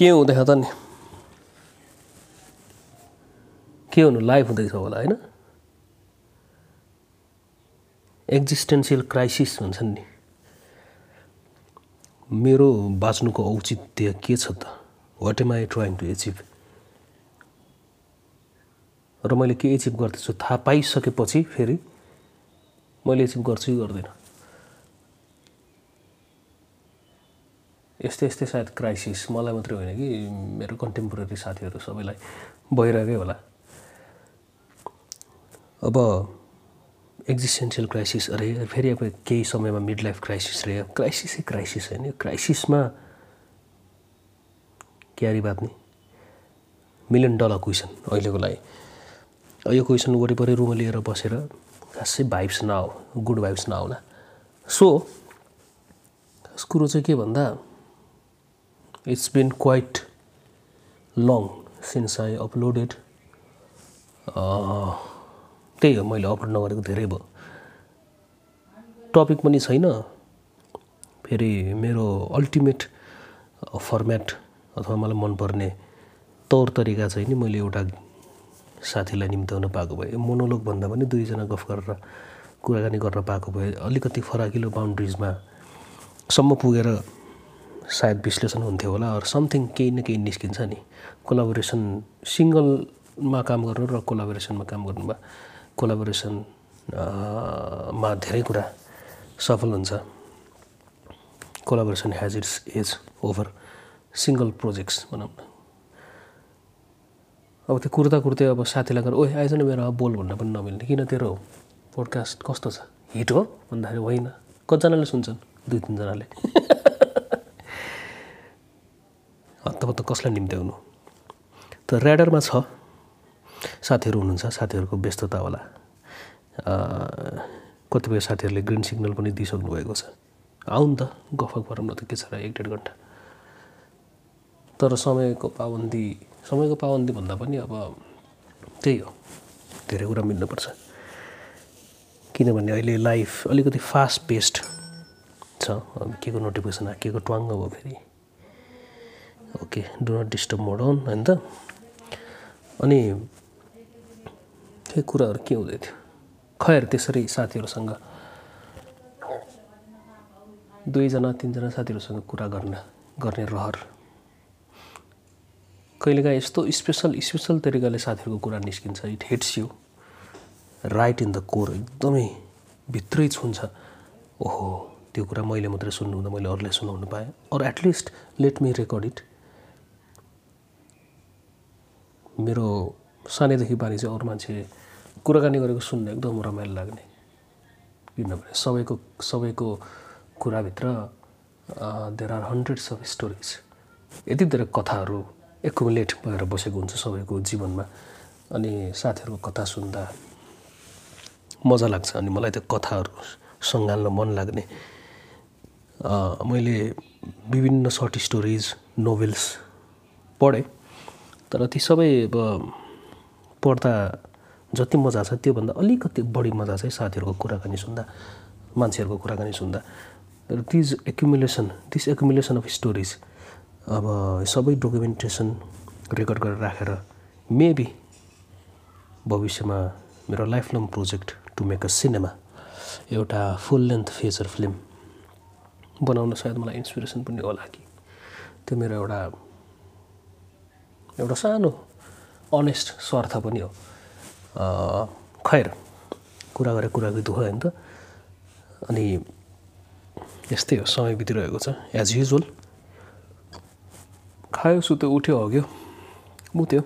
के हुँदैछ त नि? के हुनु लाइभ हुँदैछ होला होइन? एक्जिस्टेन्सियल क्राइसिस भन्छन् नि। मेरो बाँच्नुको औचित्य के छ त? What am I trying to achieve र मैले के एचिभ गर्दैछु? थाहा पाइसकेपछि फेरि मैले एचिभ गर्छु कि गर्दिनँ? यस्तै यस्तै सायद क्राइसिस मलाई मात्रै होइन कि मेरो कन्टेम्पोरेरी साथीहरू सबैलाई भइरहेकै होला। अब एक्जिस्टेन्सियल क्राइसिस अरे फेरि अब केही समयमा मिड लाइफ क्राइसिस रहे क्राइसिसै क्राइसिस होइन यो क्राइसिसमा क्यारी बात नि मिलियन डलर क्वेसन अहिलेको लागि। यो क्वेसन वरिपरि रुम लिएर बसेर खासै भाइब्स नआऊ गुड भाइब्स नआउला। सो कुरो चाहिँ के भन्दा it's been quite long since I uploaded त्यही हो मैले अपलोड नगरेको धेरै भयो। टपिक पनि छैन। फेरि मेरो अल्टिमेट फर्मेट अथवा मलाई मनपर्ने तौर तरिका चाहिँ नि मैले एउटा साथीलाई निम्त्याउन पाएको भए मोनोलोग भन्दा पनि दुईजना गफ गरेर कुराकानी गर्न पाएको भए अलिकति फराकिलो बााउन्ड्रिजमा सम्म पुगेर सायद विश्लेषण हुन्थ्यो होला अरू समथिङ केही न केही निस्किन्छ नि। कोलाबोरेसन सिङ्गलमा काम गर्नु र कोलाबोरेसनमा काम गर्नुमा कोलाबोरेसन मा धेरै कुरा सफल हुन्छ। Collaboration has it's edge over single projects भनौँ अब त्यो कुर्दा कुर्दै अब साथीलाई गएर ओए आइज न मेरो बोल भन्न पनि नमिल्ने। किन तेरो पोडकास्ट कस्तो छ? हिट हो? भन्दाखेरि होइन। कतिजनाले सुन्छन्? दुई तिनजनाले हत्तपत्त कसलाई निम्त्याउनु? त ऱ्याडरमा छ। साथीहरू हुनुहुन्छ साथीहरूको व्यस्तता होला। कतिपय साथीहरूले ग्रिन सिग्नल पनि दिइसक्नु भएको छ आउनु त गफक गरौँ न त के छ र एक डेढ घन्टा। तर समयको पाबन्दी समयको पाबन्दी भन्दा पनि अब त्यही हो। धेरै कुरा मिल्नुपर्छ। किनभने अहिले लाइफ अलिकति फास्ट पेस्ड छ के को नोटिफिकेसन आएको के को ट्वाङ्ग भयो फेरि? Okay do not disturb mode on होइन त? अनि त्यही कुराहरू के हुँदै थियो? खैर त्यसरी साथीहरूसँग दुईजना तिनजना साथीहरूसँग कुरा गर्न गर्ने रहर। कहिलेकाहीँ यस्तो स्पेसल स्पेसल तरिकाले साथीहरूको कुरा निस्किन्छ। It hits you right in the core एकदमै भित्रै छुन्छ। ओहो त्यो कुरा मैले मात्रै सुन्नु हुँदा मैले अरूलाई सुनाउनु पाएँ। अरू at least let me record it मेरो सानैदेखि बानी चाहिँ अरू मान्छे कुराकानी गरेको सुन्नु एकदम रमाइलो लाग्ने। किनभने सबैको सबैको कुराभित्र there are hundreds of stories यति धेरै कथाहरू एकुमुलेट भएर बसेको हुन्छ सबैको जीवनमा अनि साथीहरूको कथा सुन्दा मजा लाग्छ अनि मलाई त्यो कथाहरू सङ्घाल्न मन लाग्ने। मैले विभिन्न सर्ट स्टोरिज नोभेल्स पढेँ। तर ती सबै अब पढ्दा जति मजा छ त्योभन्दा अलिकति बढी मजा चाहिँ साथीहरूको कुराकानी सुन्दा मान्छेहरूको कुराकानी सुन्दा। र these accumulation this accumulation of stories अब सबै डकुमेन्टेसन रेकर्ड गरेर राखेर मेबी भविष्यमा मेरो life long project to make a cinema एउटा फुल लेन्थ फेचर फिल्म बनाउन सायद मलाई इन्सपिरेसन पनि होला कि। त्यो मेरो एउटा एउटा सानो अनेस्ट स्वार्थ पनि हो। खैर कुरा गरे कुराको दुःख होइन त। अनि यस्तै हो समय बितिरहेको छ एज युजल खायो सुत्यो उठ्यो हग्यो मुत्यो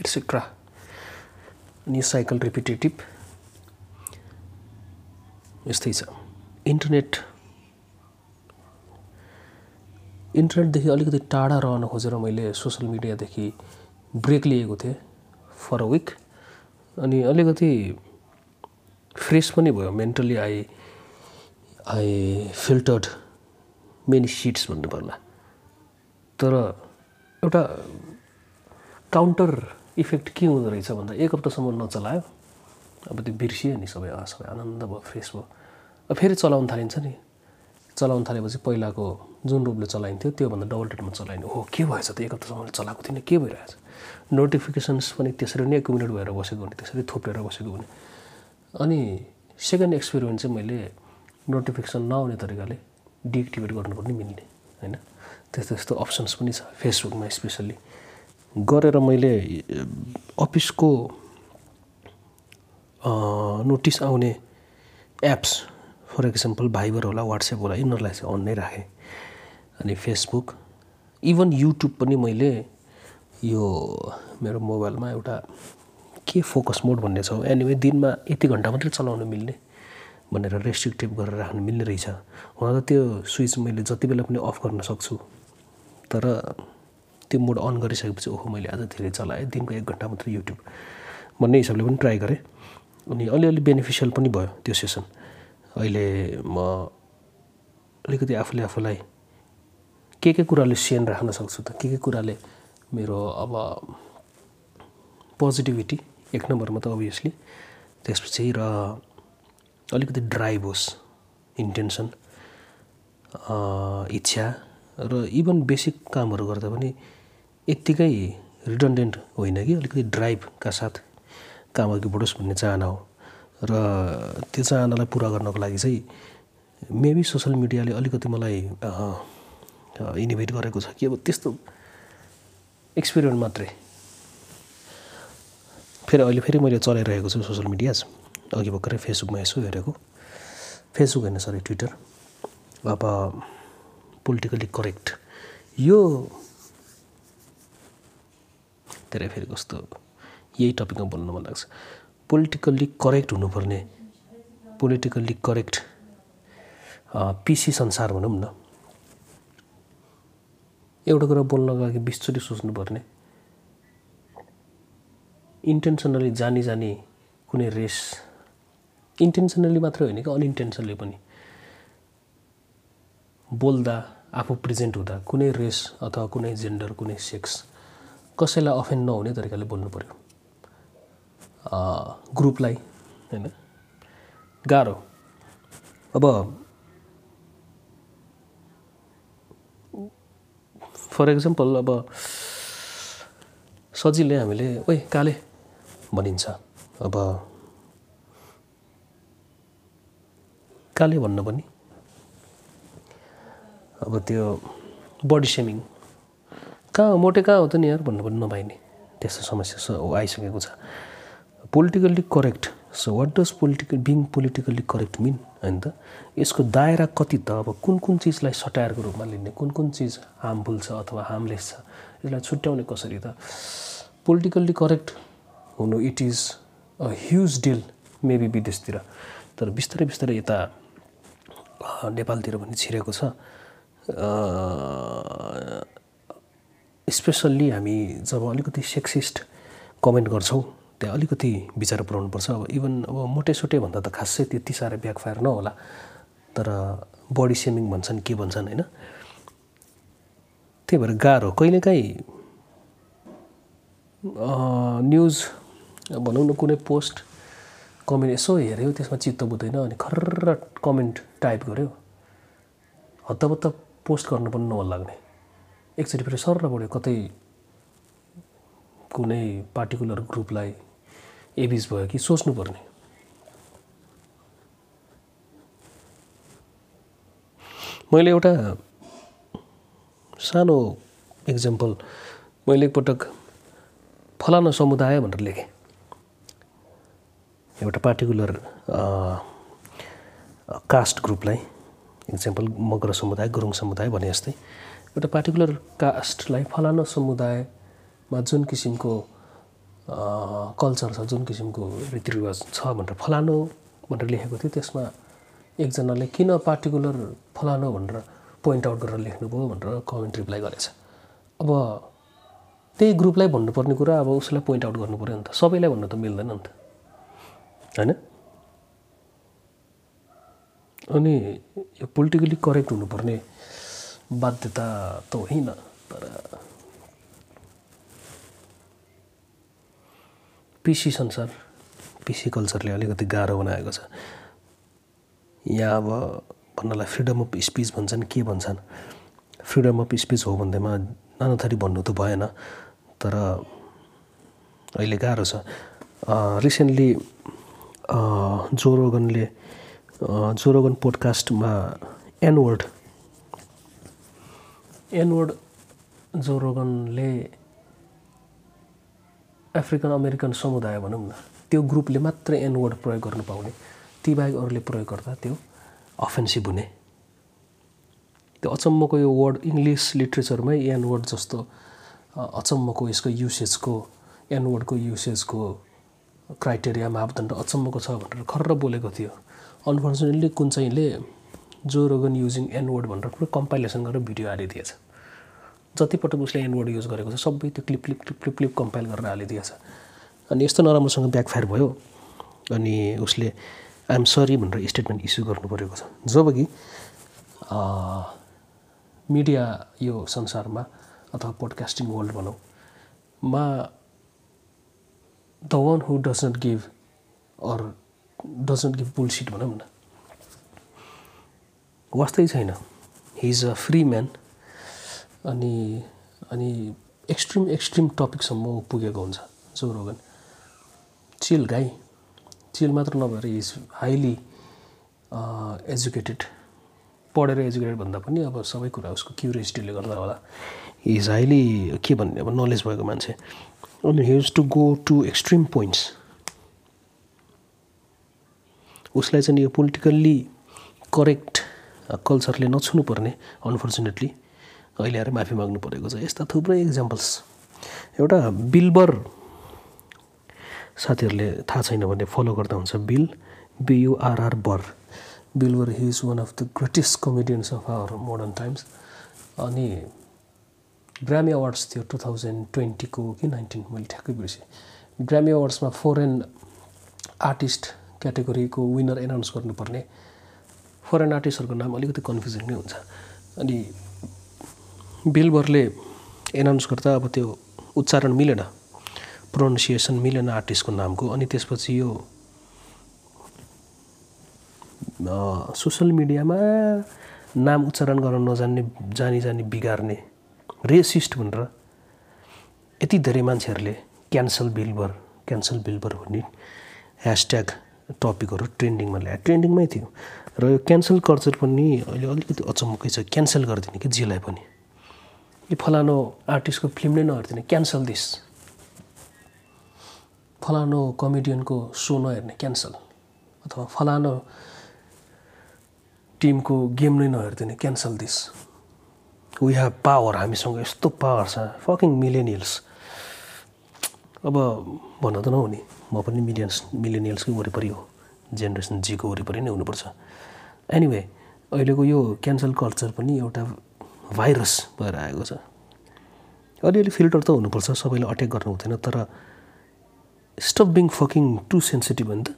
एट्सेट्रा अनि साइकल रिपिटेटिभ यस्तै छ। इन्टरनेट इन्टरनेटदेखि अलिकति टाढा रहन खोजेर मैले सोसियल मिडियादेखि ब्रेक लिएको थिएँ फर अ विक। अनि अलिकति फ्रेस पनि भयो mentally I I filtered many shits भन्नु पर्ला तर एउटा काउन्टर इफेक्ट के हुँदो रहेछ भन्दा एक हप्तासम्म नचलायो। अब त्यो बिर्सियो नि सबै सबै आनन्द भयो फ्रेस भयो। अब फेरि चलाउनु थालिन्छ नि। चलाउनु थालेपछि पहिलाको जुन रूपले चलाइन्थ्यो त्योभन्दा डबल रेटमा चलाइने हो के भएछ त? एक हप्तासम्म चलाएको थिएन। के भइरहेछ? नोटिफिकेसन्स पनि त्यसरी नै एकुमुलेट भएर बसेको हुने त्यसरी थोपेर बसेको हुने। अनि सेकेन्ड एक्सपेरिमेन्ट चाहिँ मैले नोटिफिकेसन नआउने तरिकाले डिएक्टिभेट गर्नु पनि मिल्ने होइन? त्यस्तो त्यस्तो अप्सन्स पनि छ फेसबुकमा स्पेसल्ली गरेर मैले अफिसको नोटिस आउने एप्स फर इक्जाम्पल भाइबर होला वाट्सएप होला यिनीहरूलाई चाहिँ अन नै राखेँ। अनि फेसबुक इभन युट्युब पनि मैले यो मेरो मोबाइलमा एउटा के फोकस मोड भन्ने छ? एनिवे दिनमा यति घन्टा मात्रै चलाउनु मिल्ने भनेर रेस्ट्रिक्टिभ गरेर राख्नु मिल्ने रहेछ। हुन त त्यो स्विच मैले जति बेला पनि अफ गर्न सक्छु तर त्यो मोड अन गरिसकेपछि ओहो मैले आज धेरै चलाएँ दिनको एक घन्टा मात्रै युट्युब भन्ने हिसाबले पनि ट्राई गरेँ। अनि अलिअलि बेनिफिसियल पनि भयो त्यो सेसन अहिले म अलिकति आफूले आफूलाई के के कुराले सेन राख्न सक्छु त? के के कुराले मेरो अब पोजिटिभिटी एक नम्बरमा त अभियसली त्यसपछि र अलिकति ड्राइभ होस् इन्टेन्सन इच्छा र इभन बेसिक कामहरू गर्दा पनि यत्तिकै रिडन्डेन्ट होइन कि? अलिकति ड्राइभका साथ काम अघि बढोस् भन्ने चाहना हो। र त्यो चाहनालाई पुरा गर्नको लागि चाहिँ मेबी सोसियल मिडियाले अलिकति मलाई इनिभेट गरेको छ कि अब त्यस्तो एक्सपेरिमेन्ट मात्रै। फेरि अहिले फेरि मैले चलाइरहेको छु सोसियल मिडिया अघि भर्खरै फेसबुकमा यसो हेरेको। फेसबुक होइन सरी ट्विटर अब पोलिटिकली करेक्ट यो धेरै फेरि कस्तो यही टपिकमा बोल्नु मन लाग्छ। पोलिटिकल्ली करेक्ट हुनुपर्ने। पोलिटिकल्ली करेक्ट पिसी संसार भनौँ न। एउटा कुरा बोल्नको लागि बिसचोटि सोच्नुपर्ने। इन्टेन्सनली जानी जानी कुनै रेस इन्टेन्सनली मात्रै होइन कि अनइन्टेन्सनली पनि बोल्दा आफू प्रेजेन्ट हुँदा कुनै रेस अथवा कुनै जेन्डर कुनै सेक्स कसैलाई अफेन्ड नहुने तरिकाले बोल्नु पऱ्यो ग्रुपलाई होइन? गाह्रो। अब फर इक्जाम्पल अब सजिलै हामीले ओइ काले भनिन्छ। अब काले भन्न पनि अब त्यो बडी सेमिङ कहाँ हो? मोटे कहाँ हो त नि यार भन्नु पनि नपाइने त्यस्तो समस्या आइसकेको छ। Politically correct so what does political being politically correct mean होइन त? यसको दायरा कति त? अब कुन कुन चिजलाई सटायरको रूपमा लिने? कुन कुन चिज हार्मफुल छ अथवा हार्मलेस छ? यसलाई छुट्याउने कसरी त? पोलिटिकल्ली करेक्ट हुनु it is a huge deal maybe विदेशतिर। तर बिस्तारै बिस्तारै यता नेपालतिर पनि छिरेको छ। स्पेसल्ली हामी जब अलिकति सेक्सिस्ट कमेन्ट गर्छौँ त्यहाँ अलिकति विचार पुऱ्याउनुपर्छ अब इभन अब मोटेसोटे भन्दा त खासै त्यति साह्रो ब्याकफायर नहोला। तर बडी सेमिङ भन्छन् के भन्छन् होइन? त्यही भएर गाह्रो। कहिलेकाहीँ न्युज भनौँ न कुनै पोस्ट कमेन्ट यसो हेऱ्यो त्यसमा चित्त बुझ्दैन अनि खर्र कमेन्ट टाइप गऱ्यो हत्तपत्त पोस्ट गर्नु पनि नहोल लाग्ने। एकचोटि फेरि सर्र पढ्यो कतै कुनै पार्टिकुलर ग्रुपलाई एबिज भयो कि सोच्नुपर्ने। मैले एउटा सानो इक्जाम्पल मैले एकपटक फलानु समुदाय भनेर लेखेँ। एउटा पार्टिकुलर कास्ट ग्रुपलाई इक्जाम्पल मगर समुदाय गुरुङ समुदाय भने जस्तै। एउटा पार्टिकुलर कास्टलाई फलानु समुदायमा जुन किसिमको कल्चर छ जुन किसिमको रीतिरिवाज छ भनेर फलानु भनेर लेखेको थियो त्यसमा एकजनाले किन पार्टिकुलर फलानु भनेर पोइन्ट आउट गरेर लेख्नुभयो भनेर कमेन्ट रिप्लाई गरेछ। अब त्यही ग्रुपलाई भन्नुपर्ने कुरा अब उसलाई पोइन्ट आउट गर्नु पऱ्यो नि त। सबैलाई भन्नु त मिल्दैन नि त। होइन? अनि यो पोलिटिकली करेक्ट हुनुपर्ने बाध्यता त होइन तर पिसी संसार पिसी कल्चरले अलिकति गाह्रो बनाएको छ। यहाँ अब भन्नलाई फ्रिडम अफ स्पिच भन्छन् के भन्छन्? फ्रिडम अफ स्पिच हो भन्दैमा नाना थरी भन्नु त भएन तर अहिले गाह्रो छ। रिसेन्टली जोरोगनले जोरोगन पोडकास्टमा एनवर्ड एनवर्ड जोरोगनले अफ्रिकन अमेरिकन समुदाय भनौँ न त्यो ग्रुपले मात्रै एनवर्ड प्रयोग गर्नु पाउने ती बाहेक अरूले प्रयोग गर्दा त्यो अफेन्सिभ हुने। त्यो अचम्मको यो वर्ड इङ्ग्लिस लिट्रेचरमै एनवर्ड जस्तो अचम्मको यसको युसेजको एनवर्डको युसेजको क्राइटेरिया मापदण्ड अचम्मको छ भनेर खर्र बोलेको थियो। अनफर्चुनेटली कुन चाहिँले जो रोगन युजिङ एनवर्ड भनेर पुरै कम्पाइलेसन गरेर भिडियो हालिदिएछ। जतिपटक उसले एनवर्ड युज गरेको छ सबै त्यो clip clip clip clip clip compile गरेर हालिदिएछ अनि यस्तो नराम्रोसँग ब्याकफायर भयो अनि उसले आइएम सरी भनेर स्टेटमेन्ट इस्यु गर्नु परेको छ। जब कि मिडिया यो संसारमा अथवा पोडकास्टिङ वर्ल्ड भनौँ मा the one who does not give or does not give bullshit भनौँ न वास्तै छैन। He is a free man अनि अनि एक्सट्रिम एक्सट्रिम टपिकसम्म पुगेको हुन्छ जो रोगन। चिल गाई। चिल मात्र नभएर इज हाइली एजुकेटेड पढेर एजुकेटेड भन्दा पनि अब सबै कुरा उसको क्युरियोसिटीले गर्दा होला। इज हाइली के भन्ने अब नलेज भएको मान्छे। अनि his to go to extreme points उसलाई चाहिँ यो पोलिटिकल्ली करेक्ट कल्चरले नछुनु पर्ने अनफर्चुनेटली अहिले आएर माफी माग्नु परेको छ। यस्ता थुप्रै इक्जाम्पल्स एउटा बिलबर साथीहरूले थाहा छैन भने फलो गर्दा हुन्छ Bill. B U R R Burr. Bill Burr he is one of the greatest comedians of our modern times अनि ग्रामी अवार्ड्स थियो टु थाउजन्ड ट्वेन्टीको कि नाइन्टिन मैले ठ्याक्कै बिर्सेँ। ग्रामी अवार्ड्समा फरेन आर्टिस्ट क्याटेगोरीको विनर एनाउन्स गर्नुपर्ने। फरेन आर्टिस्टहरूको नाम अलिकति कन्फ्युजन नै हुन्छ। अनि बिलबरले एनाउन्स गर्दा अब त्यो उच्चारण मिलेन प्रोनाउन्सिएसन मिलेन आर्टिस्टको नामको अनि त्यसपछि यो सोसियल मिडियामा नाम उच्चारण गर्न नजान्ने जानी जानी बिगार्ने रेसिस्ट भनेर यति धेरै मान्छेहरूले क्यान्सल बिलबर क्यान्सल बिलबर भन्ने ह्यासट्याग टपिकहरू ट्रेन्डिङमा ल्याए ट्रेन्डिङमै थियो। र यो क्यान्सल कल्चर पनि अहिले अलिकति अचम्मकै छ। क्यान्सल गरिदिने कि जेलाई पनि? यो फलानु आर्टिस्टको फिल्म नै नहेरिदिने क्यान्सल दिस फलानु कमेडियनको सो नहेर्ने क्यान्सल अथवा फलानु टिमको गेम नै नहेरिदिने cancel this we have power हामीसँग यस्तो पावर छ। फकिङ मिलेनियल्स अब भन्न त नहुने म पनि मिलियन्स मिलेनियल्सकै वरिपरि हो। जेनेरेसन जीको वरिपरि नै हुनुपर्छ। एनिवे अहिलेको यो क्यान्सल कल्चर पनि एउटा भाइरस भएर आएको छ। अलिअलि फिल्टर त हुनुपर्छ सबैलाई अट्याक गर्नु हुँदैन तर stop being fucking too sensitive हो नि त।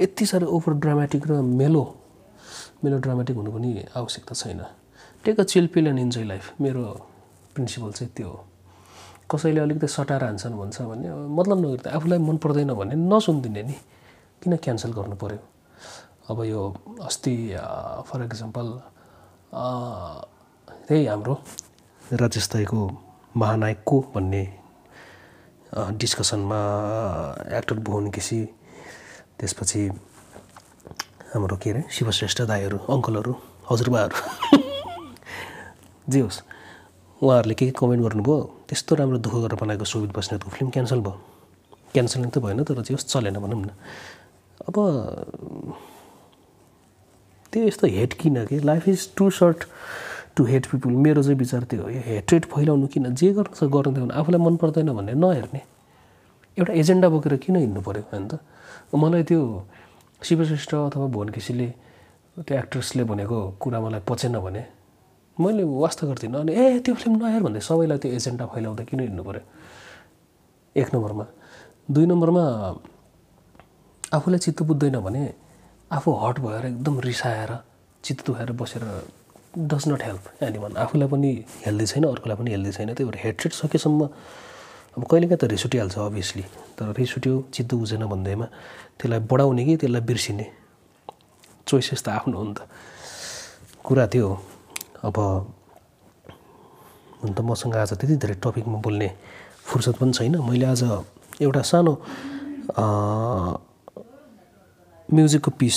यति साह्रो ओभर ड्रामेटिक र मेलो मेलो ड्रामेटिक हुनु पनि आवश्यकता छैन। Take a chill pill and enjoy life मेरो प्रिन्सिपल चाहिँ त्यो हो। कसैले अलिकति सटाएर हान्छन् भन्छ भने मतलब नगर्दा आफूलाई मन पर्दैन भने नसुनिदिने नि किन क्यान्सल गर्नु पऱ्यो अब यो अस्ति फर इक्जाम्पल त्यही हाम्रो राजेश दाईको महानायक को भन्ने डिस्कसनमा एक्टर भुवन केसी त्यसपछि हाम्रो के अरे शिवश्रेष्ठ दाईहरू अङ्कलहरू हजुरबाहरू। जे होस् उहाँहरूले के के कमेन्ट गर्नुभयो? त्यस्तो राम्रो दुःख गरेर बनाएको सुबित बस्नेतको फिल्म क्यान्सल भयो। क्यान्सल त भएन तर जे होस् चलेन भनौँ न। अब त्यो यस्तो हेट किन कि? Life is too short to hate people मेरो चाहिँ विचार त्यो हो यो हेट्रेड फैलाउनु किन जे गर्नु छ गर्नु थियो आफूलाई मन पर्दैन भने नहेर्ने। एउटा एजेन्डा बोकेर किन हिँड्नु पऱ्यो त? मलाई त्यो शिवश्रेष्ठ अथवा भुवन केसीले त्यो एक्ट्रेसले भनेको कुरा मलाई पचेन भने मैले वास्ता गर्दिनँ। अनि ए त्यो फिल्म नहेर भन्दै सबैलाई त्यो एजेन्डा फैलाउँदा किन हिँड्नु पऱ्यो? एक नम्बरमा। दुई नम्बरमा आफूलाई चित्त बुझ्दैन भने आफू हट भएर एकदम रिसाएर चित्त दुखाएर बसेर डज नट हेल्प एनी भन आफूलाई पनि हेल्दी छैन अर्कोलाई पनि हेल्दी छैन। त्यही भएर हेट्रेड सकेसम्म अब कहिलेकाहीँ त रिस उठिहाल्छ अभियसली तर रिस उठ्यो चित्त बुझेन भन्दैमा त्यसलाई बढाउने कि त्यसलाई बिर्सिने चोइसेस त आफ्नो हो नि त। कुरा त्यो अब हुन त मसँग आज त्यति धेरै टपिकमा बोल्ने फुर्सद पनि छैन। मैले आज एउटा सानो म्युजिकको पिस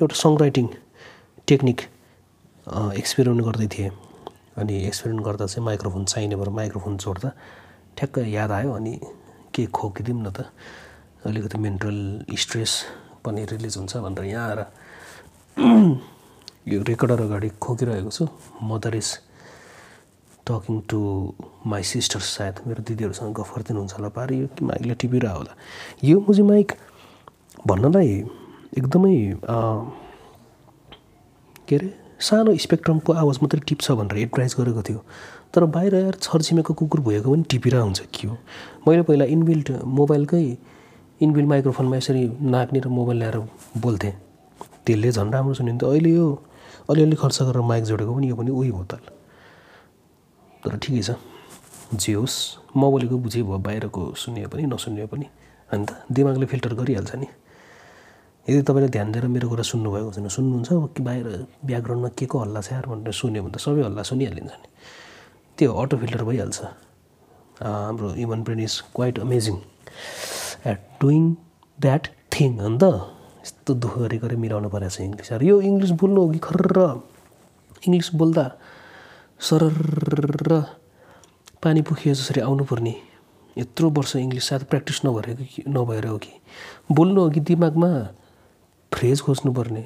एउटा सङ राइटिङ टेक्निक एक्सपेरिमेन्ट गर्दै थिएँ। अनि एक्सपेरिमेन्ट गर्दा चाहिँ माइक्रोफोन चाहिने भएर माइक्रोफोन जोड्दा ठ्याक्क याद आयो अनि के खोकिदिउँ न त। अलिकति मेन्टल स्ट्रेस पनि रिलिज हुन्छ भनेर यहाँ आएर यो रेकर्डर अगाडि खोकिरहेको छु। Mother is talking to my sisters सायद मेरो दिदीहरूसँग गफ गरिदिनुहुन्छ होला। पारि यो कि माइकले टिपिरह होला। यो मुजी माइक भन्नलाई एकदमै के अरे? सानो स्पेक्ट्रमको आवाज मात्रै टिप्छ भनेर एडभाइज गरेको थियो। तर बाहिर यार छरछिमेको कुकुर भुएको पनि टिपिरह हुन्छ के हो? मैले पहिला इनबिल्ट मोबाइलकै इनबिल्ट माइक्रोफोनमा यसरी नाक्ने र मोबाइल ल्याएर बोल्थेँ। त्यसले झन् राम्रो सुनिन्थ्यो अहिले यो अलिअलि खर्च गरेर माइक जोडेको पनि यो पनि उही हो त। तर ठिकै छ। जे होस् म बोलेको बुझे भयो बाहिरको सुन्यो पनि नसुन्यो पनि। अन्त दिमागले फिल्टर गरिहाल्छ नि। यदि तपाईँले ध्यान दिएर मेरो कुरा सुन्नुभएको छैन सुन्नुहुन्छ कि बाहिर ब्याकग्राउन्डमा के को हल्ला छ यार भनेर सुन्यो भने त सबै हल्ला सुनिहालिन्छ नि। त्यो अटो फिल्टर भइहाल्छ। हाम्रो human brain is quite amazing at doing that thing अन्त यस्तो दुःख गरी गरी मिलाउनु परेको छ इङ्ग्लिस यो इङ्ग्लिस बोल्नु हो कि खर्र? इङ्ग्लिस बोल्दा सरर पानी पुखियो जसरी आउनुपर्ने। यत्रो वर्ष इङ्ग्लिस सायद प्र्याक्टिस नभएको कि नभएर हो कि। बोल्नु हो कि दिमागमा? फ्रेज खोज्नुपर्ने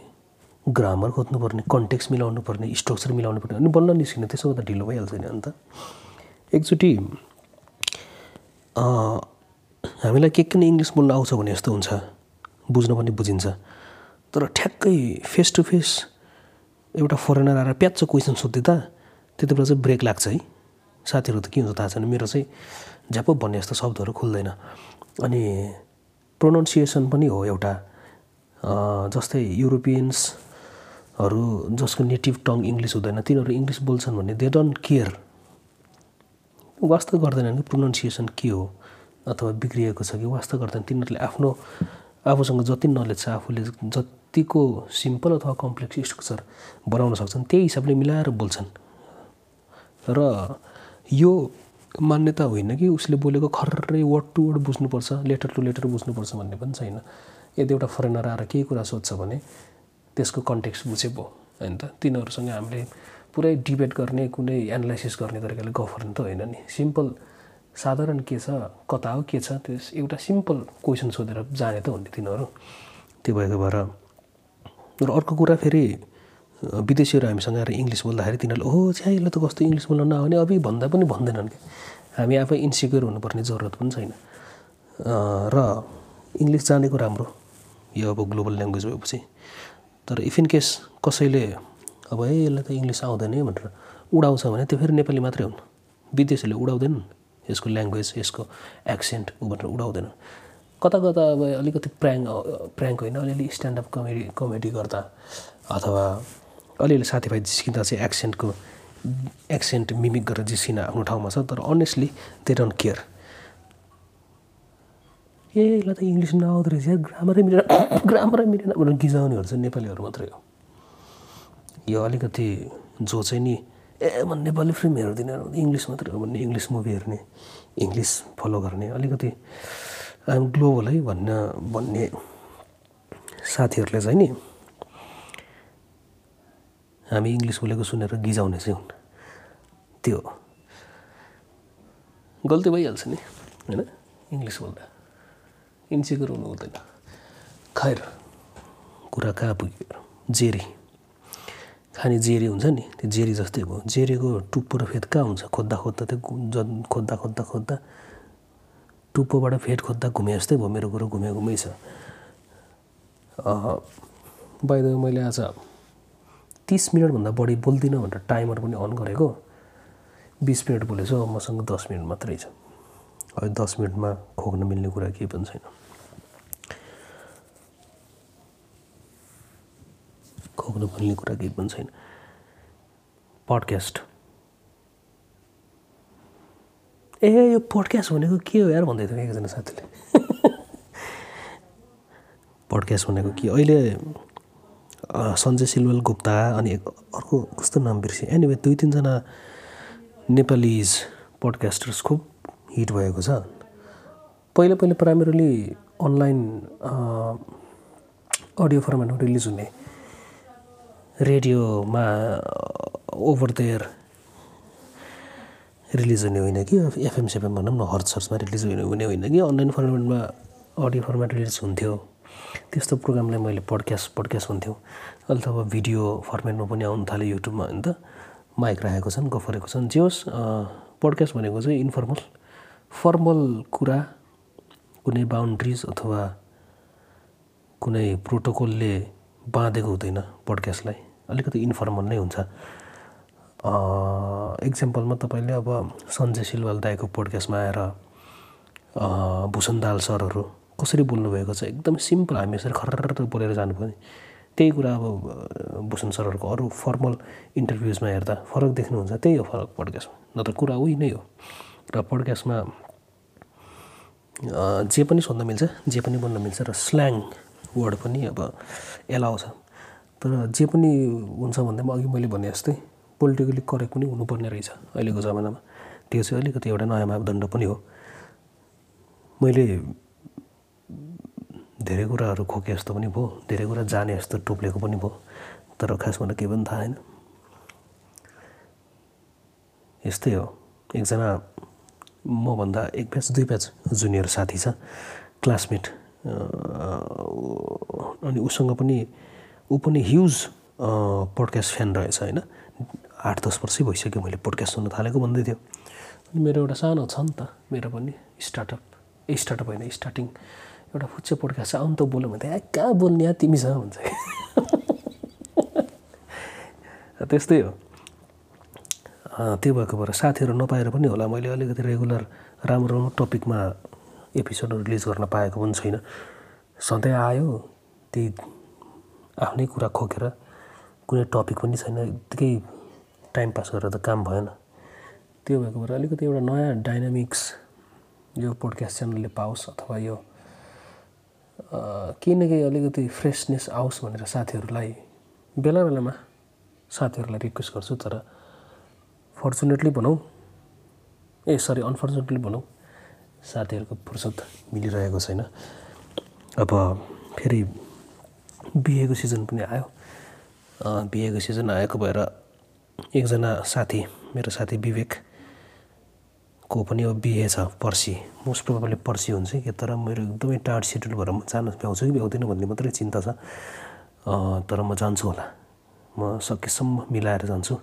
ग्रामर खोज्नुपर्ने कन्टेक्स मिलाउनु पर्ने स्ट्रक्चर मिलाउनु पर्ने अनि बल्ल निस्किने त्यसो गर्दा ढिलो भइहाल्छ नि अन्त। एकचोटि हामीलाई के के नै इङ्ग्लिस बोल्नु आउँछ भने यस्तो हुन्छ बुझ्न पनि बुझिन्छ। तर ठ्याक्कै फेस टु फेस एउटा फरेनर आएर प्याच क्वेसन सोधिदिँदा त्यति बेला चाहिँ ब्रेक लाग्छ है। साथीहरू त के हुन्छ थाहा छैन मेरो चाहिँ झ्याप भन्ने जस्तो शब्दहरू खुल्दैन। अनि प्रोनाउन्सिएसन पनि हो एउटा। जस्तै युरोपियन्सहरू जसको नेटिभ टङ इङ्ग्लिस हुँदैन तिनीहरू इङ्ग्लिस बोल्छन् भने दे डोन्ट केयर वास्तव गर्दैनन् कि प्रोनाउन्सिएसन के हो अथवा बिग्रिएको छ कि वास्तव गर्दैन तिनीहरूले आफ्नो आफूसँग जति नलेज छ आफूले जतिको सिम्पल अथवा कम्प्लेक्स स्ट्रक्चर बनाउन सक्छन् त्यही हिसाबले मिलाएर बोल्छन्। र यो मान्यता होइन कि उसले बोलेको खर्रै वर्ड टु वर्ड बुझ्नुपर्छ लेटर टु लेटर बुझ्नुपर्छ भन्ने पनि छैन। यदि एउटा फरेनर आएर केही कुरा सोध्छ भने त्यसको कन्टेक्स्ट बुझे भयो होइन त? तिनीहरूसँग हामीले पुरै डिबेट गर्ने कुनै एनालाइसिस गर्ने तरिकाले गफ गर्ने त होइन नि। सिम्पल साधारण के छ कता हो के छ त्यस एउटा सिम्पल क्वेसन सोधेर जाने त हो नि तिनीहरू। त्यो भएको भएर र अर्को कुरा फेरि विदेशीहरू हामीसँग आएर इङ्ग्लिस बोल्दाखेरि तिनीहरूले ओहो छ्या यसले त कस्तो इङ्ग्लिस बोल्न नआउने अभि भन्दा पनि भन्दैनन् कि हामी आफै इन्सिक्योर हुनुपर्ने जरुरत पनि छैन। र इङ्ग्लिस जानेको राम्रो। यो अब ग्लोबल ल्याङ्ग्वेज भएपछि। तर इफ इन केस कसैले अब है यसलाई त इङ्ग्लिस आउँदैन भनेर उडाउँछ भने त्यो फेरि नेपाली मात्रै हुन्। विदेशीहरूले उडाउँदैनन् यसको ल्याङ्ग्वेज यसको एक्सेन्ट ऊ भनेर उडाउँदैन। कता कता अब अलिकति प्र्याङ प्र्याङ्क होइन अलिअलि स्ट्यान्डअप कमेडी कमेडी गर्दा अथवा अलिअलि साथीभाइ जिस्किँदा चाहिँ एक्सेन्टको एक्सेन्ट मिमिक गरेर जिस्किन आफ्नो ठाउँमा छ तर अनेस्टली दे डोन्ट केयर ए यसलाई त इङ्ग्लिस नआउँदो रहेछ। ग्रामरै मिलेन। ग्रामरै मिलेन। भनेर गिजाउनेहरू चाहिँ नेपालीहरू मात्रै हो। यो अलिकति जो चाहिँ नि। ए म नेपाली फिल्म हेर्दिनँ। इङ्ग्लिस मात्रै हो भन्ने इङ्ग्लिस मुभी हेर्ने इङ्ग्लिस फलो गर्ने। अलिकति आइएम ग्लोबल है भन्न भन्ने साथीहरूले चाहिँ नि हामी इङ्ग्लिस बोलेको सुनेर गिजाउने चाहिँ हुन्। त्यो गल्ती भइहाल्छ नि होइन? इङ्ग्लिस बोल्दा। इन्सिक्योर हुनु हुँदैन खैर कुरा कहाँ पुग्यो जेरी खाने जेरी हुन्छ नि त्यो जेरी जस्तै भयो जेरीको टुप्पो र फेद कहाँ हुन्छ खोज्दा खोज्दा त्यो खोज्दा खोज्दा खोज्दा टुप्पोबाट फेद खोज्दा घुमे जस्तै भयो मेरो कुरो घुमे घुमै छ बाहिर मैले आज तिस मिनटभन्दा बढी बोल्दिनँ भनेर टाइमर पनि अन गरेको बिस मिनट बोलेछु मसँग दस मिनट मात्रै छ दस मिनटमा खोक्न मिल्ने कुरा केही पनि छैन। खोक्न मिल्ने कुरा केही पनि छैन। पडकास्ट। ए यो पडकास्ट भनेको के हो यार भन्दै थियो एकजना साथीले? पडकास्ट भनेको के? अहिले सञ्जय सिलवाल गुप्ता अनि अर्को कस्तो नाम बिर्सेँ? एनिवे दुई तिनजना नेपालीज पडकास्टर्स खुब हिट भएको छ। पहिला पहिला प्राइमेरली अनलाइन अडियो फर्मेटमा रिलिज हुने। रेडियोमा ओभर देयर रिलिज हुने होइन कि? एफएम सेफएम भनौँ न हर्च सर्चमा रिलिज हुने हुने होइन कि? अनलाइन फर्मेटमा अडियो फर्मेट रिलिज हुन्थ्यो। त्यस्तो प्रोग्रामलाई मैले पडकास्ट पडकास्ट हुन्थ्यो अहिले त अब भिडियो फर्मेटमा पनि आउनु थाल्यो युट्युबमा होइन त माइक राखेको छन् गफरेको छन्। जे होस् पडकास्ट भनेको चाहिँ इन्फर्मल फर्मल कुरा कुनै बााउन्ड्रिज अथवा कुनै प्रोटोकलले बाँधेको हुँदैन पडकास्टलाई अलिकति इन्फर्मल नै हुन्छ। इक्जाम्पलमा तपाईँले अब सञ्जय सिलवाल दाईको पोडकास्टमा आएर भूषण दाल सरहरू कसरी बोल्नुभएको छ? एकदम सिम्पल हामी यसरी खर्र बोलेर जानुपर्ने त्यही कुरा अब भूषण सरहरूको अरू फर्मल इन्टरभ्युजमा हेर्दा फरक देख्नुहुन्छ। त्यही हो फरक पडकास्टमा नत्र कुरा उही नै हो। र पडकास्टमा जे पनि सोध्न मिल्छ जे पनि बोल्न मिल्छ र स्ल्याङ वर्ड पनि अब एलाउ छ। तर जे पनि हुन्छ भन्दा पनि अघि मैले भने जस्तै पोलिटिकली करेक्ट पनि हुनुपर्ने रहेछ अहिलेको जमानामा। त्यो चाहिँ अलिकति एउटा नयाँ मापदण्ड पनि हो। मैले धेरै कुराहरू खोके जस्तो पनि भयो धेरै कुरा जाने जस्तो टोप्लेको पनि भयो तर खासमा केही पनि थाहा छैन। यस्तै हो। एकजना मभन्दा एक ब्याच दुई ब्याच जुनियर साथी छ क्लासमेट अनि उसँग पनि ऊ पनि ह्युज पोडकास्ट फ्यान रहेछ होइन? आठ दस वर्षै भइसक्यो मैले पोडकास्ट सुन्न थालेको भन्दै थियो। अनि मेरो एउटा सानो छ नि त मेरो पनि स्टार्टअप ए स्टार्टअप होइन स्टार्टिङ एउटा फुच्चे पोडकास्ट छ। आउनु त बोल्यो त कहाँ बोल्ने तिमीसँग हुन्छ त्यस्तै हो। त्यो भएको भएर साथीहरू नपाएर पनि होला। मैले अलिकति रेगुलर राम्रो राम्रो टपिकमा एपिसोडहरू रिलिज गर्न पाएको पनि छैन। सधैँ आयो त्यही आफ्नै कुरा खोकेर कुनै टपिक पनि छैन। यत्तिकै टाइम पास गरेर त काम भएन। त्यो भएको भएर अलिकति एउटा नयाँ डाइनामिक्स यो पोडकास्ट च्यानलले पाओस् अथवा यो केही न केही अलिकति फ्रेसनेस आओस् भनेर साथीहरूलाई बेला बेलामा साथीहरूलाई रिक्वेस्ट गर्छु। तर फर्चुनेटली भनौँ। ए सरी अनफर्चुनेटली भनौँ। साथीहरूको फुर्सद मिलिरहेको छैन। अब फेरि बिहेको सिजन पनि आयो। बिहेको सिजन आएको भएर एकजना साथी मेरो साथी विवेक को पनि अब बिहे छ पर्सि। मोस्ट प्रोभाबली पर्सि हुन्छ कि तर मेरो एकदमै टाढ सेड्युल भएर म जान भ्याउँछु कि भ्याउँदिनँ भन्ने मात्रै चिन्ता छ। तर म जान्छु होला। म सकेसम्म मिलाएर जान्छु।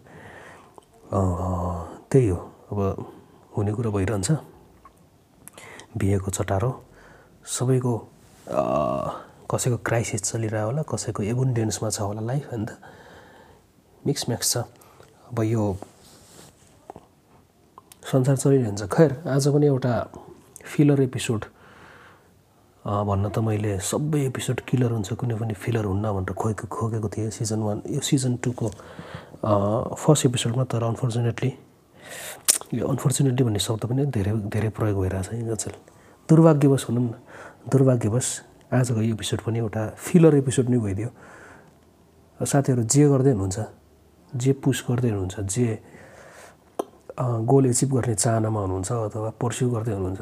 त्यही हो। अब हुने कुरा भइरहन्छ। बिहेको चटारो। सबैको कसैको क्राइसिस चलिरहेको होला कसैको एबुन्डेन्समा छ होला लाइफ होइन त मिक्स म्याक्स छ। अब यो संसार चलिरहन्छ। खैर आज पनि एउटा फिलर एपिसोड भन्न त मैले सबै एपिसोड किलर हुन्छ कुनै पनि फिलर हुन्न भनेर खोकेको खोकेको थिएँ सिजन वान यो सिजन टूको फर्स्ट एपिसोडमा तर अनफर्चुनेटली यो अनफर्चुनेटली भन्ने शब्द पनि धेरै धेरै प्रयोग भइरहेछ आजकल दुर्भाग्यवश भनौँ न दुर्भाग्यवश आजको यो एपिसोड पनि एउटा फिलर एपिसोड नै भइदियो। साथीहरू जे गर्दै हुनुहुन्छ जे पुस गर्दै हुनुहुन्छ जे गोल एचिभ गर्ने चाहनामा हुनुहुन्छ अथवा पर्स्यु गर्दै हुनुहुन्छ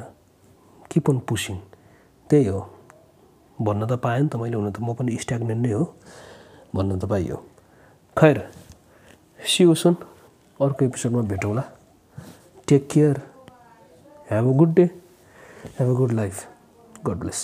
किप अन पुसिङ त्यही हो। भन्न त पाएँ नि त मैले हुन त। म पनि स्ट्याग्नेन्ट नै हो भन्न त पाइयो। खैर सियो सुन अर्को एपिसोडमा भेटौँला। Take care have a good day have a good life God bless